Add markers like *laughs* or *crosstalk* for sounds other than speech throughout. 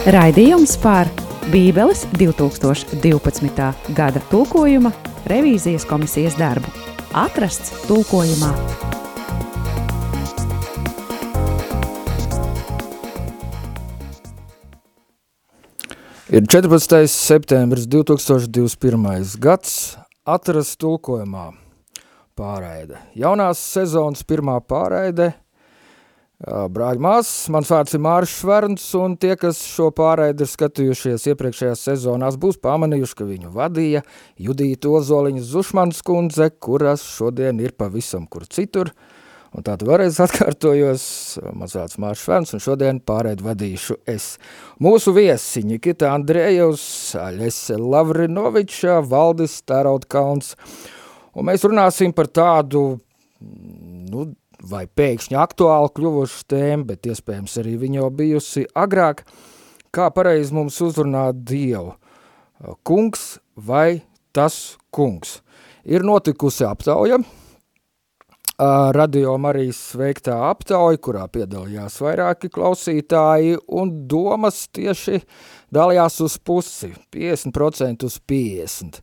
Raidījums par Bībeles 2012. gada tulkojuma revīzijas komisijas darbu. Atrasts tulkojumā. Ir 14. septembris 2021. gads, atrasts tulkojumā pārraide. Jaunās sezonas pirmā pārraide. Brāļi māsas, mans vārds ir Māris Šverns, un tie, kas šo pārraidi ir skatījušies iepriekšējās sezonās, būs pamanījuši, ka viņu vadīja Judīta Ozoliņa Zušmans kundze, kuras šodien ir pavisam kur citur. Un tātad vēlreiz atkārtojos, mans vārds Mārs Šverns, un šodien pārēd vadīšu es. Mūsu viesi Nikita Andrejevs, Aļese Lavrinoviča, Valdis Taraudkauns, un mēs runāsim par tādu, nu, vai pēkšņi aktuāli kļuvušu tēmu, bet iespējams arī viņa jau bijusi agrāk, kā pareizi mums uzrunāt Dievu. Kungs vai tas kungs? Ir notikusi aptauja, Radio Marijas veiktā aptauja, kurā piedalījās vairāki klausītāji, un domas tieši dalījās uz pusi, 50% uz 50%.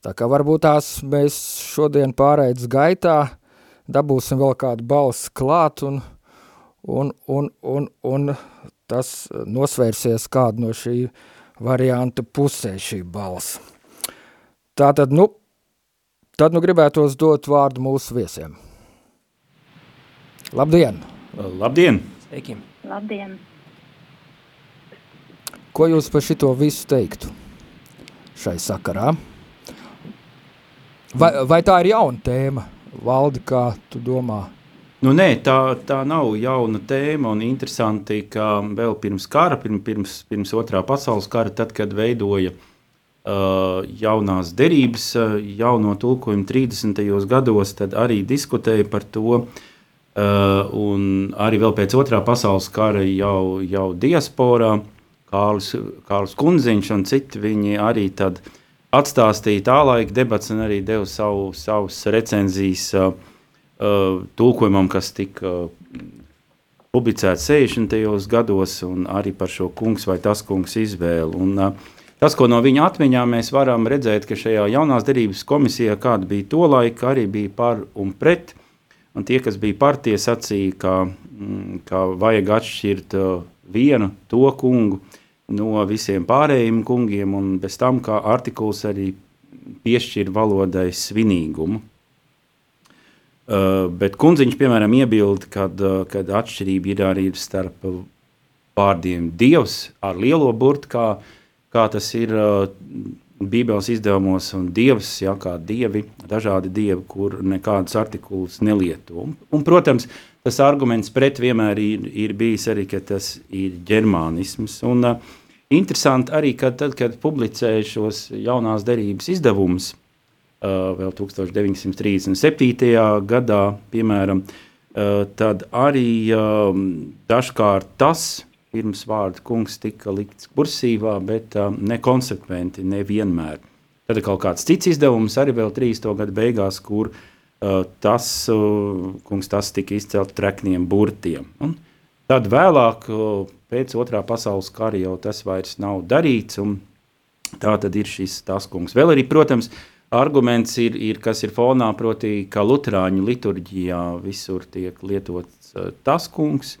Tā kā varbūt tās mēs šodien pārēdz gaitā dabūsim vēl kādu balsi klāt, un, un, un, un, un tas nosvērsies kādu no šī varianta pusē šī balsa. Tātad, nu, tad nu gribētos dot vārdu mūsu viesiem. Labdien! Labdien! Sveiki! Labdien! Ko jūs par šito visu teiktu šai sakarā? Vai, vai tā ir jauna tēma, Valdi, kā tu domā? Nu, nē, tā, tā nav jauna tēma un interesanti, ka vēl pirms kara, pirms, pirms, otrā pasaules kara, tad, kad veidoja uh, jaunās derības, uh, jauno tulkojumu 30. gados, tad arī diskutēja par to, uh, un arī pēc otrā pasaules kara jau, jau diasporā, Kārlis, Kārlis Kunziņš un citi, viņi arī tad atstāstīja tā laika debats un arī deva savu, savus recenzijas uh, uh, tulkojumam, kas tika uh, publicēts 60. gados, un arī par šo kungs vai tas kungs izvēli. Un, uh, tas, ko no viņa atmiņā mēs varam redzēt, ka šajā jaunās derības komisijā, kāda bija to laika, arī bija par un pret, un tie, kas bija par tie sacīja, ka, mm, ka vajag atšķirt uh, vienu to kungu, no visiem pārējiem kungiem, un bez tam kā artikuls arī piešķir valodai svinīgumu. Uh, bet kundziņš, piemēram, iebilda, kad, uh, kad atšķirība ir arī starp vārdiem dievs ar lielo burtu, kā, kā tas ir uh, Bībeles izdevumos, un dievs, ja, kā dievi, dažādi dievi, kur nekādas artikulas nelieto. Un, un, protams, tas arguments pret vienmēr ir, ir bijis arī, ka tas ir ģermānisms. Un, uh, Interesanti arī, ka tad, kad publicēja šos jaunās derības izdevumus, uh, vēl 1937. gadā, piemēram, uh, tad arī dažkārt tas pirms vārda kungs tika likts kursīvā, bet nekonsekventi, nevienmēr. Tad ir kaut kāds cits izdevums, arī vēl 30. gada beigās, kur uh, tas uh, kungs tas tika izcelt trekniem burtiem. Un tad vēlāk pēc otrā pasaules kara jau tas vairs nav darīts, tā tad ir šis tas kungs. Vēl arī, protams, arguments ir, ir kas ir fonā, proti, ka luterāņu liturģijā visur tiek lietots uh, tas kungs,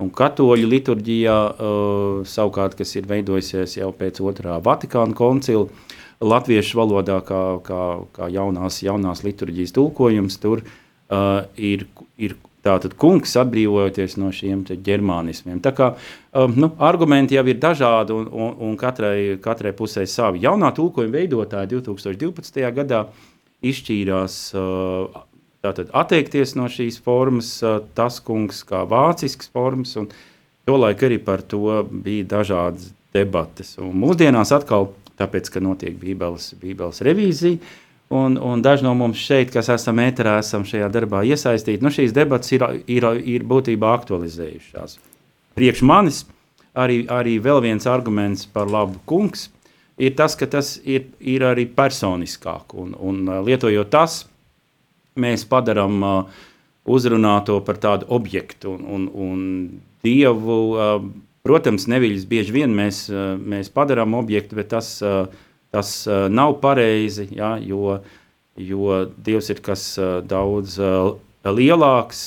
un katoļu liturģijā uh, savukārt, kas ir veidojusies jau pēc otrā Vatikāna koncila, latviešu valodā kā, kā, kā jaunās, jaunās liturģijas tulkojums, tur uh, ir, ir Tātad kungs atbrīvojoties no šiem ģermānismiem. Tā kā um, nu, argumenti jau ir dažādi un, un, un katrai, katrai pusē savi. Jaunā tulkojuma veidotāja 2012. gadā izšķīrās uh, tātad, atteikties no šīs formas, uh, tas kungs kā vācisks formas, un tolaik arī par to bija dažādas debates. Un mūsdienās atkal, tāpēc, ka notiek bībeles, bībeles revīzija, Un, un daži no mums šeit, kas esam ēterā, esam šajā darbā iesaistīti, nu šīs debatas ir, ir, ir būtībā aktualizējušās. Priekš manis arī, arī vēl viens arguments par labu kungs ir tas, ka tas ir, ir arī personiskāk. Un, un lietojot tas, mēs padarām uh, uzrunāto par tādu objektu un, un, un dievu uh, Protams, neviļas bieži vien mēs, mēs padarām objektu, bet tas, tas nav pareizi, ja, jo, jo Dievs ir kas daudz lielāks,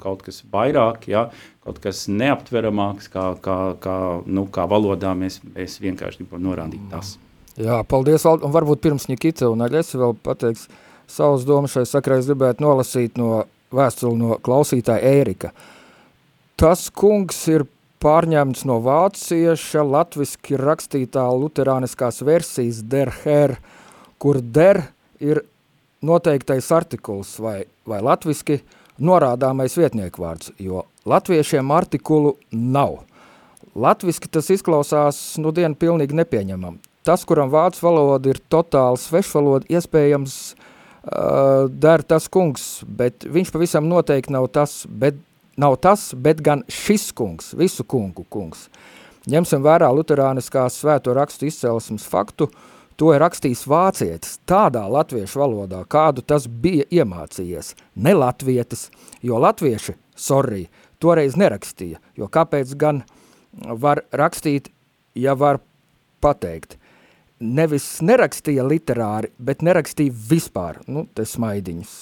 kaut kas vairāk, ja, kaut kas neaptveramāks, kā, kā, kā, nu, kā valodā mēs, mēs vienkārši gribam norādīt tas. Jā, paldies, un varbūt pirms Nikita un Aļesi vēl pateiks savus domas šai sakrā, es gribētu nolasīt no vēstuli no klausītāja Ērika. Tas kungs ir pārņemts no vācieša latviski rakstītā luterāniskās versijas der her, kur der ir noteiktais artikuls vai, vai latviski norādāmais vietnieku vārds, jo latviešiem artikulu nav. Latviski tas izklausās nu dienu pilnīgi nepieņemam. Tas, kuram vācu valoda ir totāli svešvaloda, iespējams uh, der tas kungs, bet viņš pavisam noteikti nav tas, bet, nav tas, bet gan šis kungs, visu kungu kungs. Ņemsim vērā luterāniskās svēto rakstu izcelsmes faktu, to ir rakstījis vācietis tādā latviešu valodā, kādu tas bija iemācījies, ne latvietis, jo latvieši, sorry, toreiz nerakstīja, jo kāpēc gan var rakstīt, ja var pateikt. Nevis nerakstīja literāri, bet nerakstīja vispār. Nu, te smaidiņas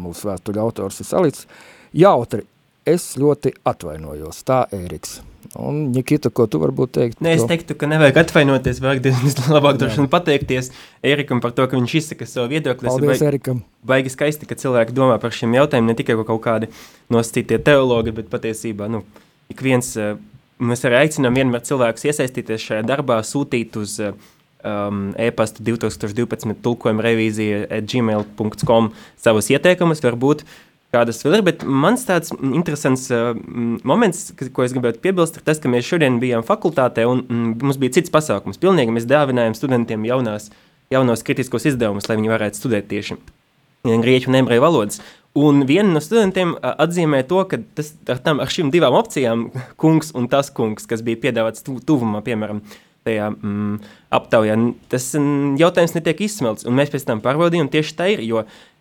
mūsu vēstuļu autors ir salicis. Jautri, es ļoti atvainojos, tā Ēriks. Un, Nikita, ko tu varbūt teikt? Nē, es teiktu, ka nevajag atvainoties, vajag *laughs* labāk droši pateikties Erikam par to, ka viņš izsaka savu viedokli. Paldies baigi, Erikam. Baigi skaisti, ka cilvēki domā par šiem jautājumiem, ne tikai kaut kādi nosacītie teologi, bet patiesībā, nu, ik viens, eh, mēs arī aicinām vienmēr cilvēkus iesaistīties šajā darbā, sūtīt uz um, e-pasta 2012 tulkojuma revīzija gmail.com savus ieteikumus, varbūt kādas vēl ir. Bet mans tāds interesants uh, moments, ko es gribētu piebilst, ir tas, ka mēs šodien bijām fakultātē un mm, mums bija cits pasākums. Pilnīgi mēs dāvinājām studentiem jaunās, jaunos kritiskos izdevumus, lai viņi varētu studēt tieši grieķu un ebreju valodas. Un viena no studentiem uh, atzīmē to, ka tas, ar, tam, ar šīm divām opcijām, *laughs* kungs un tas kungs, kas bija piedāvāts tu, tuvumā, piemēram, tajā mm, aptaujā, tas mm, jautājums netiek izsmelts. Mēs pēc tam pārbaudījām, tieši tā ir, jo Eh,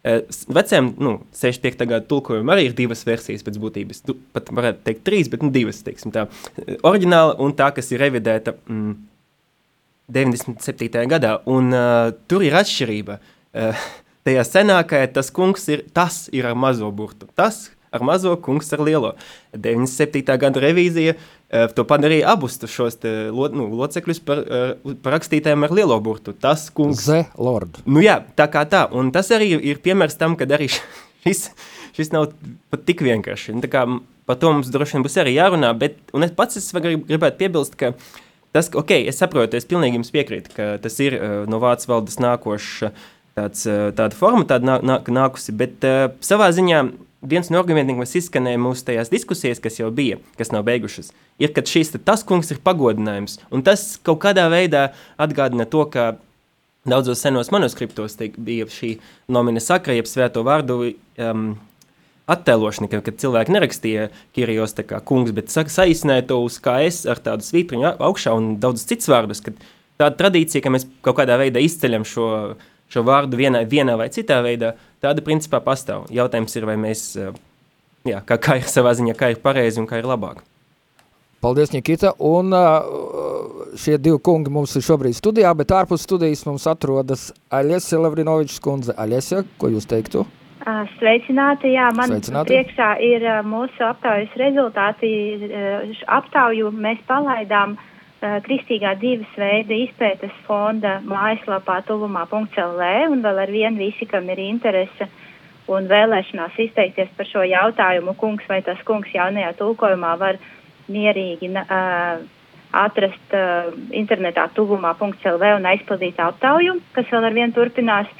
veciem, nu, 65. gada tulkojumam arī ir divas versijas pēc būtības. Tu pat varētu teikt trīs, bet nu, divas, teiksim tā. Eh, oriģināla un tā, kas ir revidēta mm, 97. gadā. Un uh, tur ir atšķirība. Uh, tajā senākajā tas kungs ir, tas ir ar mazo burtu. Tas ar mazo, kungs ar lielo. 97. gada revīzija to padarīja abus šos te, lo, nu, locekļus par, eh, par rakstītājiem ar lielo burtu. Tas kungs. Ze Lord. Nu jā, tā kā tā. Un tas arī ir piemērs tam, kad arī šis, šis nav pat tik vienkārši. Un tā kā par to mums droši vien būs arī jārunā, bet, un es pats es grib, gribētu piebilst, ka tas, ok, es saprotu, es pilnīgi jums piekrītu, ka tas ir uh, no vācu valdes nākošs tāds, tāda forma, tāda nā, nākusi, bet uh, savā ziņā viens no argumentiem, kas izskanēja mūsu tajās diskusijās, kas jau bija, kas nav beigušas, ir, ka šis tas kungs ir pagodinājums. Un tas kaut kādā veidā atgādina to, ka daudzos senos manuskriptos bija šī nomina sakra, jeb svēto vārdu um, attēlošana, ka, kad cilvēki nerakstīja Kirijos kā kungs, bet sa saīsināja to uz kā es ar tādu svītriņu augšā un daudz cits vārdus, kad tāda tradīcija, ka mēs kaut kādā veidā izceļam šo, šo vārdu vienā, vienā vai citā veidā, tāda principā pastāv. Jautājums ir, vai mēs, uh, jā, kā, kā ir savā ziņā, kā ir pareizi un kā ir labāk. Paldies, Nikita. Un šie divi kungi mums ir šobrīd studijā, bet ārpus studijas mums atrodas Aļesija Lavrinovičs kundze. Aļesija, ko jūs teiktu? Sveicināti, jā, man Sveicināti. priekšā ir mūsu aptaujas rezultāti. Aptauju mēs palaidām Kristīgā dzīves veida izpētes fonda mājaslapā tuvumā.lv un vēl ar vienu visi, kam ir interese un vēlēšanās izteikties par šo jautājumu, kungs vai tas kungs jaunajā tulkojumā var mierīgi uh, atrast uh, internetā tuvumā.lv un aizpildīt aptauju, kas vēl ar vienu turpinās.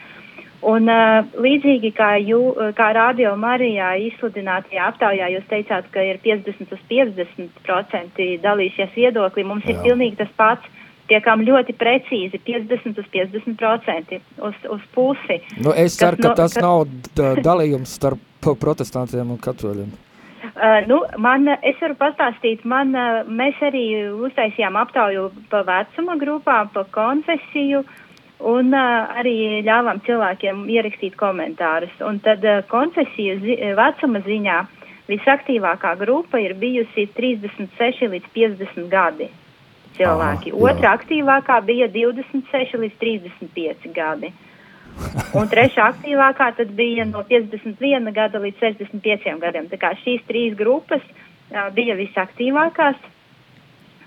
Un uh, līdzīgi kā, jū, kā Radio Marijā izsludinātajā aptaujā, jūs teicāt, ka ir 50 uz 50% dalīsies viedokļi, mums Jā. ir pilnīgi tas pats. Tiekam ļoti precīzi 50 uz 50% uz, uz pusi. Nu, es ceru, ka no, tas ka... nav dalījums starp protestantiem un katoļiem. Uh, nu, man, es varu pastāstīt, man, uh, mēs arī uztaisījām aptauju pa vecuma grupām, pa konfesiju un uh, arī ļāvām cilvēkiem ierakstīt komentārus. Un tad uh, konfesiju zi vecuma ziņā visaktīvākā grupa ir bijusi 36 līdz 50 gadi cilvēki. Ah, Otra aktīvākā bija 26 līdz 35 gadi. Un trešā *laughs* aktīvākā bija no 51 gada līdz 65 gadiem. Tā kā šīs trīs grupas uh, bija visaktīvākās.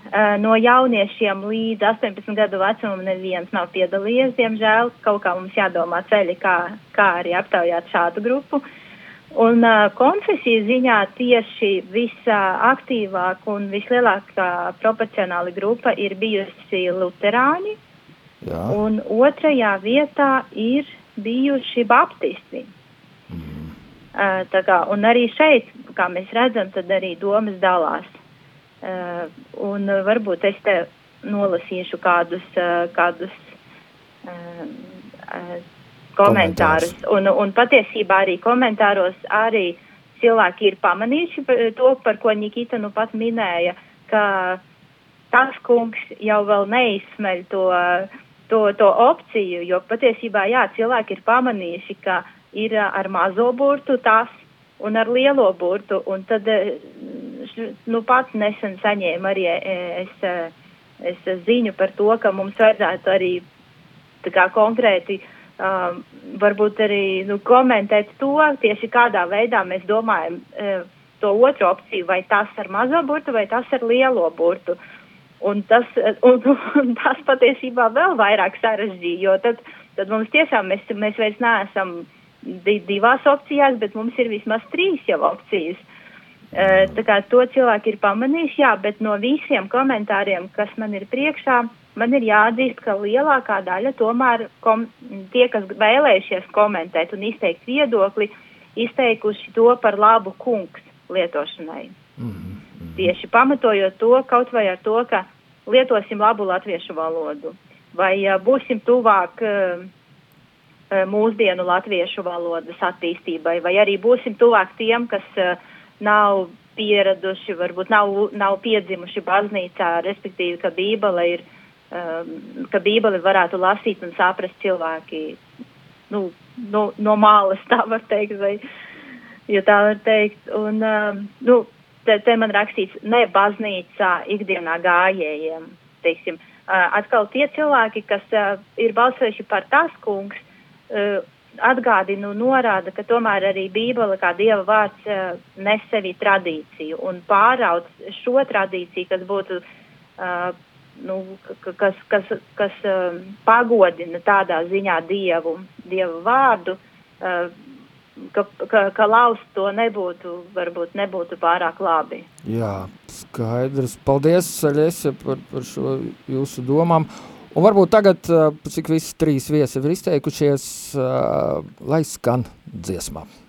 Uh, no jauniešiem līdz 18 gadu vecumam neviens nav piedalījies, diemžēl. Kaut kā mums jādomā ceļi, kā, kā arī aptaujāt šādu grupu. Un uh, konfesiju ziņā tieši visaktīvāk un vislielākā proporcionāli grupa ir bijusi luterāņi, Jā. Un otrajā vietā ir bijuši baptisti. Mm. Uh, kā, un arī šeit, kā mēs redzam, tad arī domas dalās. Uh, un uh, varbūt es te nolasīšu kādus, uh, kādus komentārus. Un, un patiesībā arī komentāros arī cilvēki ir pamanījuši to, par ko Nikita nu pat minēja, ka tas kungs jau vēl neizsmeļ to to, to opciju, jo patiesībā jā, cilvēki ir pamanījuši, ka ir ar mazo burtu tas un ar lielo burtu, un tad nu, pats nesen saņēmu arī es, es ziņu par to, ka mums vajadzētu arī kā, konkrēti um, varbūt arī nu, komentēt to, tieši kādā veidā mēs domājam uh, to otru opciju, vai tas ar mazo burtu vai tas ar lielo burtu. Un tas, un, un tas patiesībā vēl vairāk sarežģīja, jo tad, tad mums tiešām mēs, mēs vairs neesam divās opcijās, bet mums ir vismaz trīs jau opcijas. Uh, tā kā to cilvēki ir pamanījuši, jā, bet no visiem komentāriem, kas man ir priekšā, man ir jāatzīst, ka lielākā daļa tomēr kom, tie, kas vēlējušies komentēt un izteikt viedokli, izteikuši to par labu kungs lietošanai. Mm -hmm tieši pamatojot to kaut vai ar to, ka lietosim labu latviešu valodu, vai uh, būsim tuvāk uh, mūsdienu latviešu valodas attīstībai, vai arī būsim tuvāk tiem, kas uh, nav pieraduši, varbūt nav, nav piedzimuši baznīcā, respektīvi, ka Bībele ir, um, ka Bībeli varētu lasīt un saprast cilvēki, nu, no, no malas, tā var teikt, vai, ja tā var teikt, un, um, nu, te, te man rakstīts ne baznīcā ikdienā gājējiem, teiksim, uh, atkal tie cilvēki, kas uh, ir balsojuši par tas kungs, uh, atgādinu, norāda, ka tomēr arī Bībele kā Dieva vārds uh, nes sevi tradīciju un pārauc šo tradīciju, kas būtu, uh, nu, kas, kas, kas uh, pagodina tādā ziņā Dievu, Dievu vārdu, uh, ka, ka, ka laust to nebūtu, varbūt nebūtu pārāk labi. Jā, skaidrs. Paldies, Saļese, par, par šo jūsu domām. Un varbūt tagad, cik visi trīs viesi ir izteikušies, lai skan dziesmām.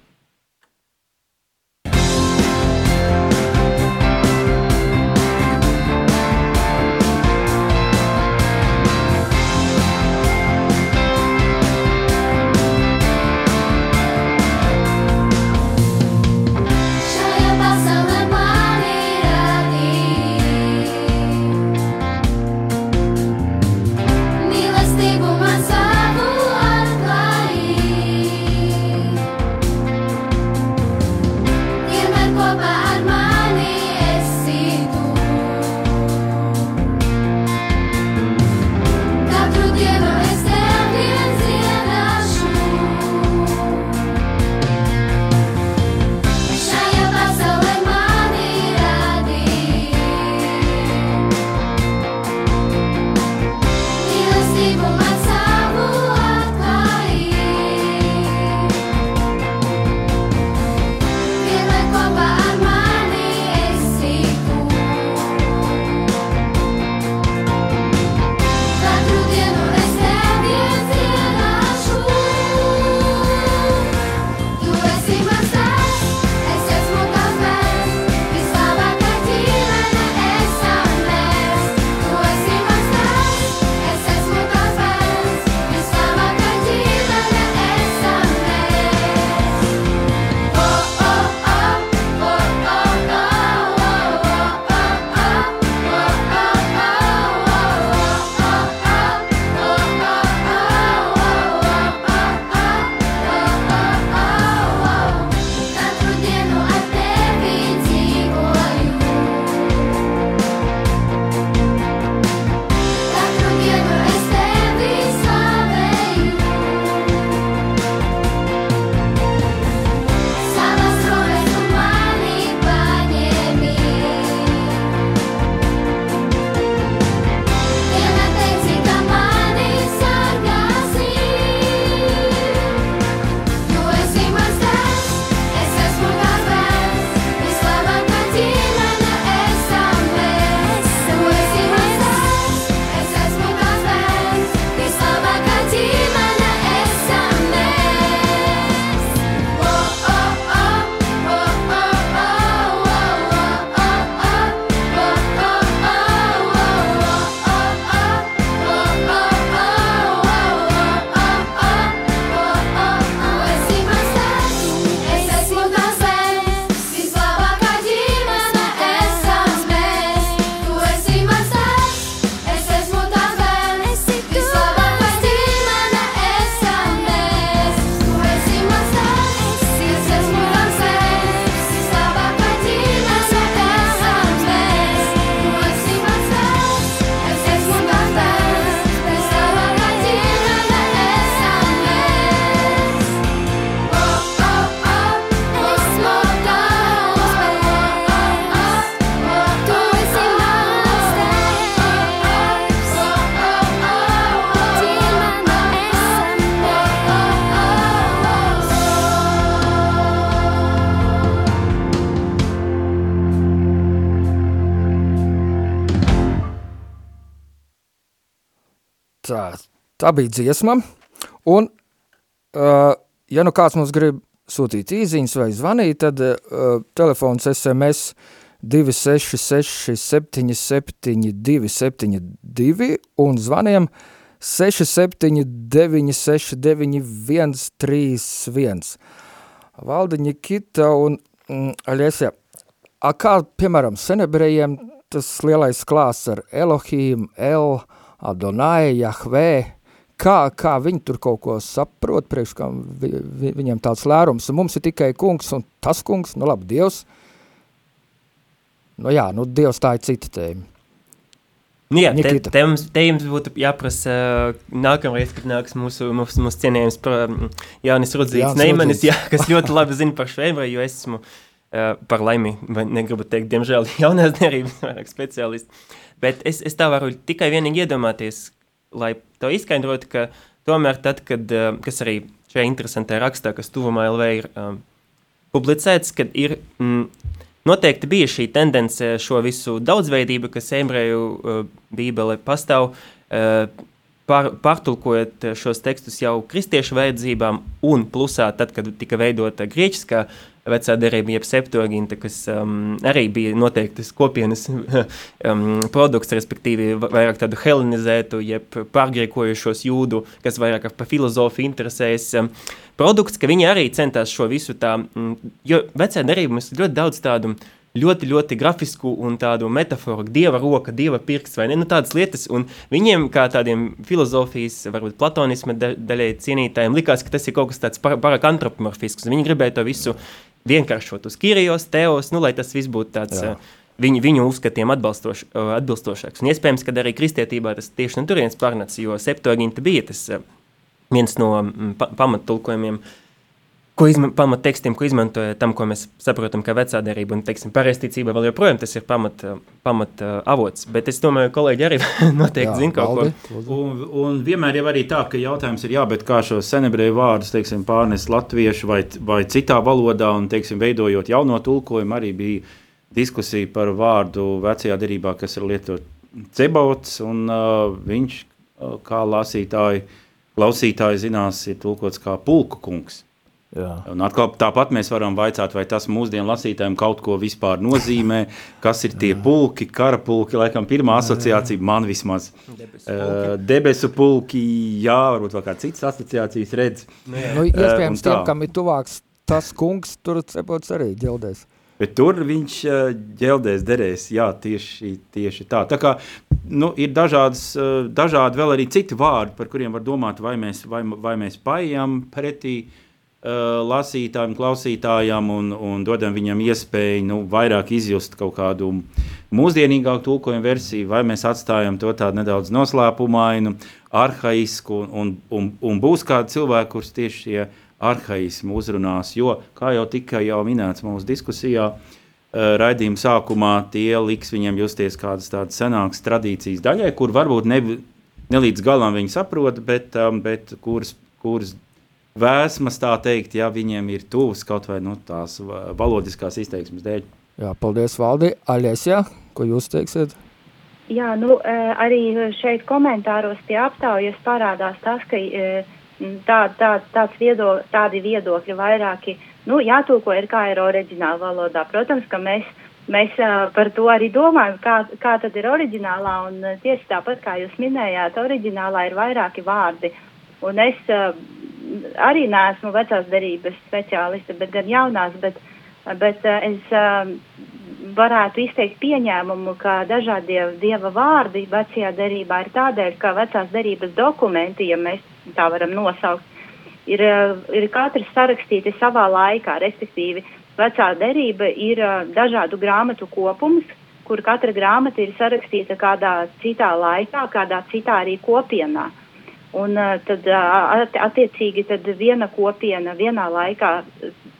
Tā, tā bija dziesma, un, uh, ja nu kāds mums grib sūtīt īziņas vai zvanīt, tad uh, telefons SMS 266 77 272 un zvaniem 679 691 31. Valda Nikita un mm, Aļesja, a kā, piemēram, senebrejiem tas lielais klāsts ar Elohim, El, Adonai, Jahvē, kā, kā viņi tur kaut ko saprot, priekš kā vi, vi, viņiem tāds lērums, un mums ir tikai kungs un tas kungs, nu labi, Dievs, nu jā, nu Dievs tā ir cita tēma. Nu jā, te, te, mums, te jums būtu jāprasa uh, nākamreiz, kad nāks mūsu, mūsu, mūsu cienējums par um, Jānis Rudzīts Neimanis, jā, kas ļoti labi zina par šo ebreju, jo es esmu uh, par laimi, vai negribu teikt, diemžēl *laughs* jaunās derības vairāk speciālisti, bet es, es tā varu tikai vienīgi iedomāties, lai to izskaidrotu, ka tomēr tad, kad, uh, kas arī šajā interesantā rakstā, kas tuvumā LV ir um, publicēts, kad ir... Mm, Noteikti bija šī tendence šo visu daudzveidību, kas ebreju uh, bībele pastāv, uh, pār, pārtulkojot šos tekstus jau kristiešu vajadzībām, un plusā tad, kad tika veidota grieķiskā vecā derība, jeb septuaginta, kas um, arī bija noteiktas kopienas *laughs* um, produkts, respektīvi vairāk tādu helenizētu, jeb pārgriekojušos jūdu, kas vairāk par filozofiju interesējas. Um, produkts, ka viņi arī centās šo visu tā, um, jo vecā derība mums ļoti daudz tādu ļoti, ļoti grafisku un tādu metaforu, dieva roka, dieva pirksts vai ne, nu tādas lietas, un viņiem kā tādiem filozofijas, varbūt platonisma daļai cienītājiem likās, ka tas ir kaut kas tāds parak antropomorfisks, viņi gribēja to visu vienkāršot uz Kirijos, Teos, nu, lai tas viss būtu tāds Jā. viņu, viņu uzskatiem atbalstoš, atbilstošāks. Un iespējams, ka arī kristietībā tas tieši no turienes pārnāca, jo septuaginta bija tas viens no pa, pamattulkojumiem, uh, ko pamat tekstiem, ko izmantoja tam, ko mēs saprotam, kā vecā derība, un, teiksim, pareizticība vēl joprojām tas ir pamat, pamat uh, avots, bet es domāju, kolēģi arī *laughs* noteikti zina kaut valdi, ko. Un, un vienmēr jau arī tā, ka jautājums ir jā, bet kā šos senebreju vārdus, teiksim, pārnes latviešu vai, vai citā valodā, un, teiksim, veidojot jauno tulkojumu, arī bija diskusija par vārdu vecajā derībā, kas ir lietot cebauts, un uh, viņš, uh, kā lasītāji, klausītāji zinās, ir tulkots kā pulku kungs. Atkal, tāpat mēs varam vaicāt, vai tas mūsdienu lasītājiem kaut ko vispār nozīmē, *laughs* kas ir tie pulki, kara pulki, laikam pirmā asociācija man vismaz. Debesu pulki, debesu pulki jā, varbūt vēl kā citas asociācijas redz. Nu, iespējams, tiem, kam ir tuvāks tas kungs, tur cepots arī ģeldēs. Bet tur viņš ģeldēs derēs, jā, tieši, tieši tā. Tā kā nu, ir dažādas, dažādi vēl arī citi vārdi, par kuriem var domāt, vai mēs, vai, vai mēs paejam pretī Uh, lasītājiem, klausītājiem un, un dodam viņam iespēju nu, vairāk izjust kaut kādu mūsdienīgāku tulkojumu versiju, vai mēs atstājam to tādu nedaudz noslēpumainu, arhaisku, un, un, un būs kādi cilvēki, kurus tieši šie arhaismi uzrunās, jo, kā jau tika jau minēts mūsu diskusijā, uh, raidījuma sākumā tie liks viņiem justies kādas tādas senākas tradīcijas daļai, kur varbūt ne, ne līdz galam viņi saprot, bet, um, bet kuras, kuras vēsmas, tā teikt, ja viņiem ir tuvs kaut vai nu, tās valodiskās izteiksmes dēļ. Jā, paldies, Valdi. Aļesja, ko jūs teiksiet? Jā, nu, e, arī šeit komentāros pie aptaujas parādās tas, ka e, tā, tā, tāds viedo, tādi viedokļi vairāki, nu, jātūko ir kā ir oriģināla valodā. Protams, ka mēs, mēs e, par to arī domājam, kā, kā tad ir oriģinālā, un tieši tāpat, kā jūs minējāt, oriģinālā ir vairāki vārdi. Un es arī neesmu vecās derības speciāliste, bet gan jaunās, bet, bet eh, es um, varētu izteikt pieņēmumu, ka dažādie dieva vārdi vecajā derībā ir tādēļ, ka vecās derības dokumenti, ja mēs tā varam nosaukt, ir, eh, ir katrs sarakstīti savā laikā, respektīvi vecā derība ir eh, dažādu grāmatu kopums, kur katra grāmata ir sarakstīta kādā citā laikā, kādā citā arī kopienā. Uh, Un tad attiecīgi tad viena kopiena vienā laikā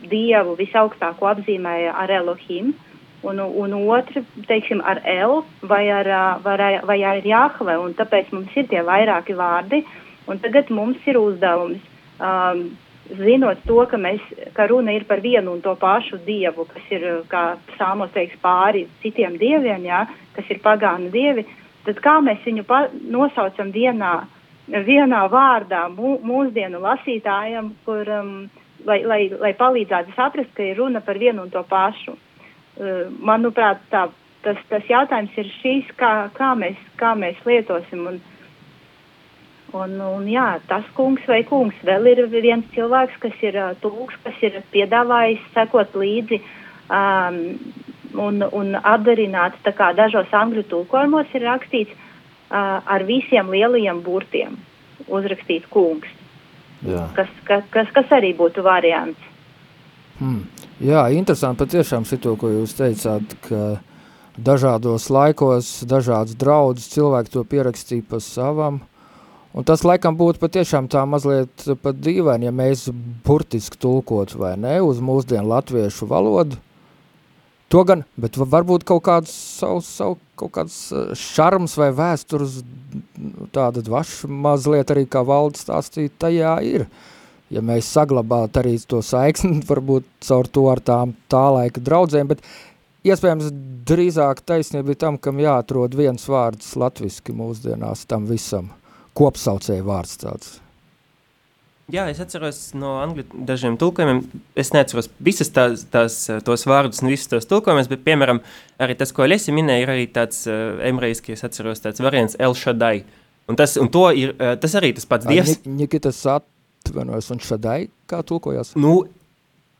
Dievu visaugstāko apzīmēja ar Elohim, un, un otru, teiksim, ar El vai ar, vai, vai ar Jahve, un tāpēc mums ir tie vairāki vārdi, un tagad mums ir uzdevums, um, zinot to, ka, mēs, ka runa ir par vienu un to pašu Dievu, kas ir, kā sāmos teiks, pāri citiem dieviem, jā, kas ir pagānu dievi, tad kā mēs viņu nosaucam vienā vienā vārdā mū, mūsdienu lasītājam, kur, um, lai, lai, lai palīdzētu saprast, ka ir runa par vienu un to pašu. Uh, manuprāt, tā, tas, tas jautājums ir šīs, kā, kā, mēs, kā mēs lietosim. Un, un, un jā, tas kungs vai kungs vēl ir viens cilvēks, kas ir uh, tūks, kas ir piedāvājis sekot līdzi um, un, un atdarināt, tā kā dažos angļu tulkojumos ir rakstīts, uh, ar visiem lielajiem burtiem uzrakstīts kungs. Jā. Kas, kas, kas, kas arī būtu variants. Hmm. Jā, interesanti patiešām šito, ko jūs teicāt, ka dažādos laikos, dažādas draudzes cilvēki to pierakstīja pa savam, un tas laikam būtu patiešām tā mazliet pat dīvaini, ja mēs burtiski tulkot vai ne uz mūsdienu latviešu valodu, To gan, bet varbūt kaut kāds savu, savu kaut kāds eh, šarms vai vēstures tāda dvaša mazliet arī kā valdes stāstīt tajā ir. Ja mēs saglabātu arī to saiksni, *laughs* varbūt caur to ar tām tā laika draudzēm, bet iespējams drīzāk taisnība ir tam, kam jāatrod viens vārds latviski mūsdienās tam visam, kopsaucēja vārds tāds. Jā, es atceros no angļu dažiem tulkojumiem. Es neatceros visas tās, tās tos vārdus un visus tos tulkojumus, bet, piemēram, arī tas, ko Lesi minēja, ir arī tāds uh, emreiski, es atceros tāds variants El Shaddai. Un tas, un to ir, uh, tas arī tas pats dievs. Nikitas atvainojas un Shaddai, kā tulkojas? Nu,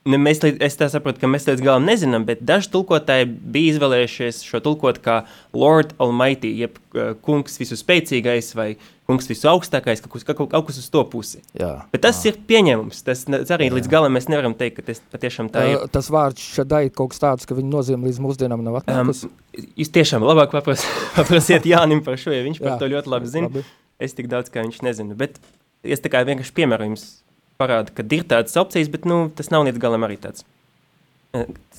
Ne, mēs, es tā saprotu, ka mēs līdz galam nezinām, bet daži tulkotāji bija izvēlējušies šo tulkot kā Lord Almighty, jeb uh, kungs visu spēcīgais vai kungs visu augstākais, kaut, kaut, kaut kas uz to pusi. Jā, bet tas jā. ir pieņemums. Tas arī jā. līdz galam mēs nevaram teikt, ka tas patiešām tā ir. Tas vārds šādai kaut kas tāds, ka viņa nozīme līdz mūsdienām nav atnākusi. Um, jūs tiešām labāk papras, *laughs* paprasiet Jānim par šo, jo viņš par jā, to ļoti labi zina. Labi. Es tik daudz, kā viņš nezinu, bet es tā kā vienkārši piemēru jums parāda, ka ir tādas opcijas, bet nu, tas nav līdz galam arī tāds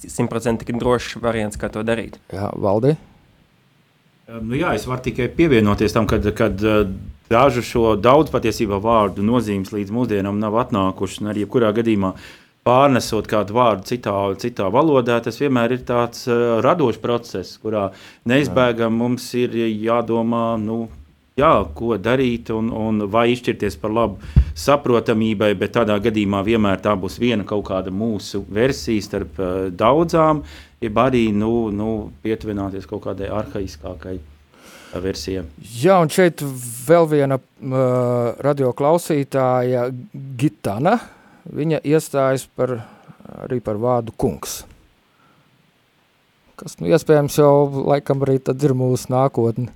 simtprocentīgi drošs variants, kā to darīt. Jā, Valdi? Nu, jā, es varu tikai pievienoties tam, kad, kad eh, dažu šo daudz patiesībā vārdu nozīmes līdz mūsdienām nav atnākušas, arī jebkurā gadījumā pārnesot kādu vārdu citā, citā valodā, tas vienmēr ir tāds uh, radošs process, kurā neizbēgami mums ir jādomā, nu, jā, ko darīt un, un vai izšķirties par labu saprotamībai, bet tādā gadījumā vienmēr tā būs viena kaut kāda mūsu versija starp uh, daudzām, jeb arī nu, nu, pietuvināties kaut kādai arhaiskākai versijai. Jā, un šeit vēl viena uh, radio klausītāja Gitana, viņa iestājas par, arī par vārdu kungs. Kas, nu, iespējams jau laikam arī tad ir mūsu nākotne.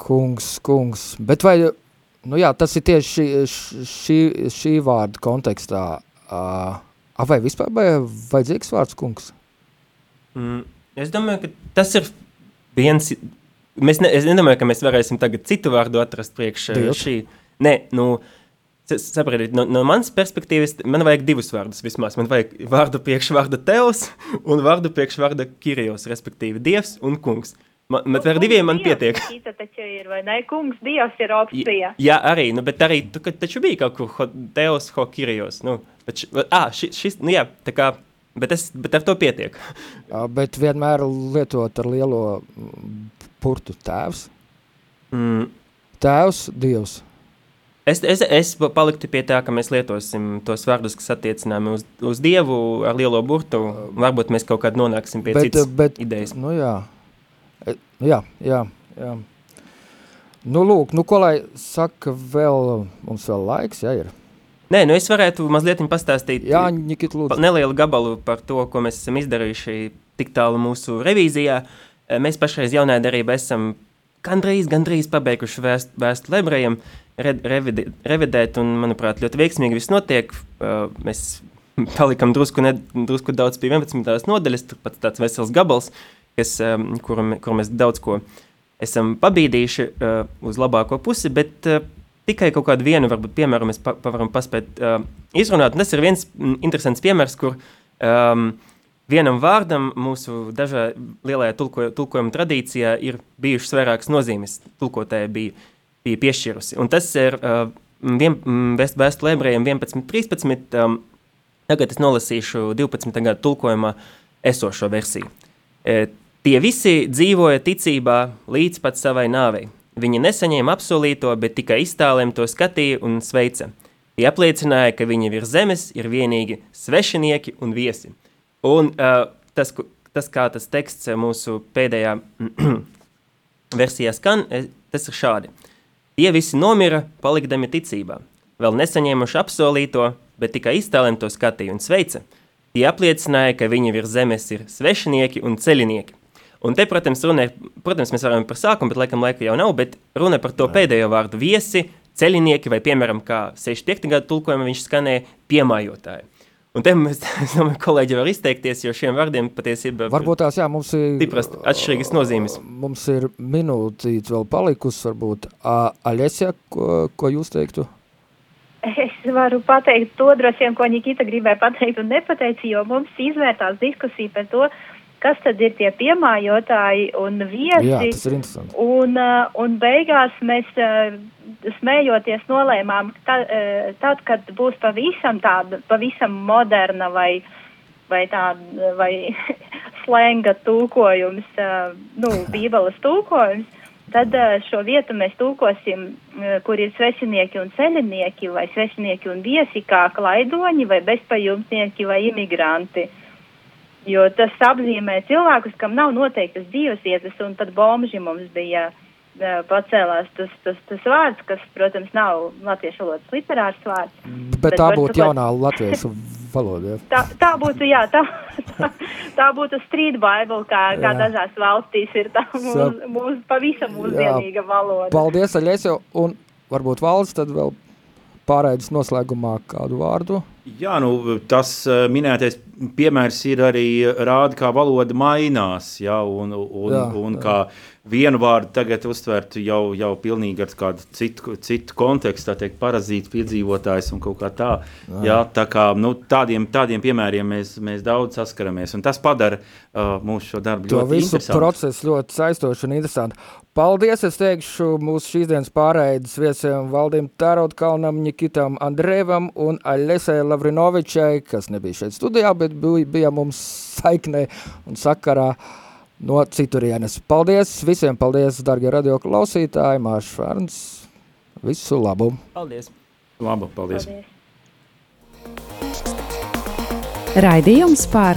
Kungs, kungs. Bet vai, nu jā, tas ir tieši šī, šī, šī vārda kontekstā. Uh, vai vispār vai vajadzīgs vārds kungs? Mm, es domāju, ka tas ir viens, mēs ne, es nedomāju, ka mēs varēsim tagad citu vārdu atrast priekš Dievs. šī. Nē, nu, saprotiet, no, no manas perspektīvas, man vajag divus vārdus vismaz. Man vajag vārdu priekš vārda teos un vārdu priekš vārda kirijos, respektīvi dievs un kungs. Man, bet ar diviem man pietiek. Tā taču ir, vai ne? Kungs, Dievs ir opcija. Jā, arī, nu, bet arī, tu, taču bija kaut kur ho, Deus, ho, Kirijos, nu, bet, š, ā, šis, šis, nu jā, tā kā, bet, es, bet ar to pietiek. *laughs* Bet vienmēr lietot ar lielo purtu tēvs. Mm. Tēvs, Dievs. Es, es, es paliktu pie tā, ka mēs lietosim tos vārdus, kas attiecinām uz, uz Dievu ar lielo burtu. Varbūt mēs kaut kādā nonāksim pie bet, citas bet, idejas. Nu jā, jā, jā, jā. Nu, lūk, nu, ko lai saka vēl, mums vēl laiks, jā, ir. Nē, nu es varētu mazliet pastāstīt jā, Nikit, nelielu gabalu par to, ko mēs esam izdarījuši tik tālu mūsu revīzijā. E, mēs pašreiz jaunajā darībā esam gandrīz, gandrīz pabeiguši vēst, vēstu lebrējiem, re, revide, revidēt, un, manuprāt, ļoti veiksmīgi viss notiek. Uh, mēs *laughs* palikam drusku, ne, drusku daudz pie 11. nodaļas, tur pat tāds vesels gabals. Uh, kas, um, kuru, kuru mēs daudz ko esam pabīdījuši uh, uz labāko pusi, bet uh, tikai kaut kādu vienu, varbūt, piemēru mēs pa, pa varam paspēt uh, izrunāt. Un tas ir viens interesants piemērs, kur um, vienam vārdam mūsu dažā lielajā tulko, tulkojuma tradīcijā ir bijušas vairākas nozīmes, tulkotāja bija, bija piešķirusi. Un tas ir uh, vien, vēst, vēstu ebrejiem 11.13. Um, tagad es nolasīšu 12. gada tulkojumā esošo versiju. E, Tie visi dzīvoja ticībā līdz pat savai nāvei. Viņi nesaņēma apsolīto, bet tikai iztālēm to skatīja un sveica. Tie apliecināja, ka viņi virs zemes ir vienīgi svešinieki un viesi. Un uh, tas, tas, kā tas teksts mūsu pēdējā *clears throat* versijā skan, tas ir šādi. Tie visi nomira, palikdami ticībā. Vēl nesaņēmuši apsolīto, bet tikai iztēlēm to skatīja un sveica. Tie apliecināja, ka viņi virs zemes ir svešinieki un ceļinieki. Un te, protams, runa ir, protams, mēs varam par sākumu, bet laikam laika jau nav, bet runa par to pēdējo vārdu viesi, ceļinieki vai, piemēram, kā 65. gadu tulkojumā viņš skanēja piemājotāji. Un te mēs, *laughs* es domāju, kolēģi var izteikties, jo šiem vārdiem patiesībā varbūt tās, jā, mums ir stipras atšķirīgas nozīmes. Mums ir minūtīt vēl palikusi, varbūt. Aļesja, ko, ko jūs teiktu? Es varu pateikt to droši vien, ko Nikita gribēja pateikt un nepateica, jo mums izvērtās diskusija par to, kas tad ir tie piemājotāji un viesi. Jā, tas ir interesanti. Un, un beigās mēs smējoties nolēmām, ka tad, kad būs pavisam tāda, pavisam moderna vai, vai tāda, vai *laughs* slenga tūkojums, nu, bībeles tūkojums, tad šo vietu mēs tūkosim, kur ir svešinieki un ceļinieki, vai svešinieki un viesi, kā klaidoņi, vai bezpajumtnieki, vai imigranti. Jo tas apzīmē cilvēkus, kam nav noteiktas dzīvesvietas, un pat bomži mums bija uh, pacēlās tas, tas, tas vārds, kas, protams, nav latviešu valodas literārs vārds. Bet, bet tā būtu jaunā latviešu valoda. Tā, tā būtu, jā, tā, tā, tā būtu street bible, kā, jā. kā dažās valstīs ir tā mūsu mūs, pavisam mūsdienīga valoda. Paldies, Aļēsio, un varbūt valsts tad vēl pārēdas noslēgumā kādu vārdu? Jā, nu, tas minētais piemērs ir arī rāda, kā valoda mainās, jā, un, un, jā, un jā. kā vienu vārdu tagad uztvert jau, jau pilnīgi ar kādu citu, citu kontekstu, tā teikt, parazīts, piedzīvotājs un kaut kā tā. Jā. Jā, tā kā, nu, tādiem, tādiem piemēriem mēs, mēs daudz saskaramies, un tas padara uh, mūsu šo darbu to ļoti interesantu. To visu procesu ļoti saistoši un interesanti. Paldies, es teikšu mūsu šīs dienas pārējais viesiem Valdim Tarotkalnam, Nikitam Andrevam un Aļesai Lavrinovičai, kas nebija šeit studijā, bet bija, bija mums saiknē un sakarā. No citurienes. Paldies visiem, paldies, darbie radio klausītāji, Mārš Fērns. Visu labu! Paldies! Labu, paldies! paldies. Raidījums par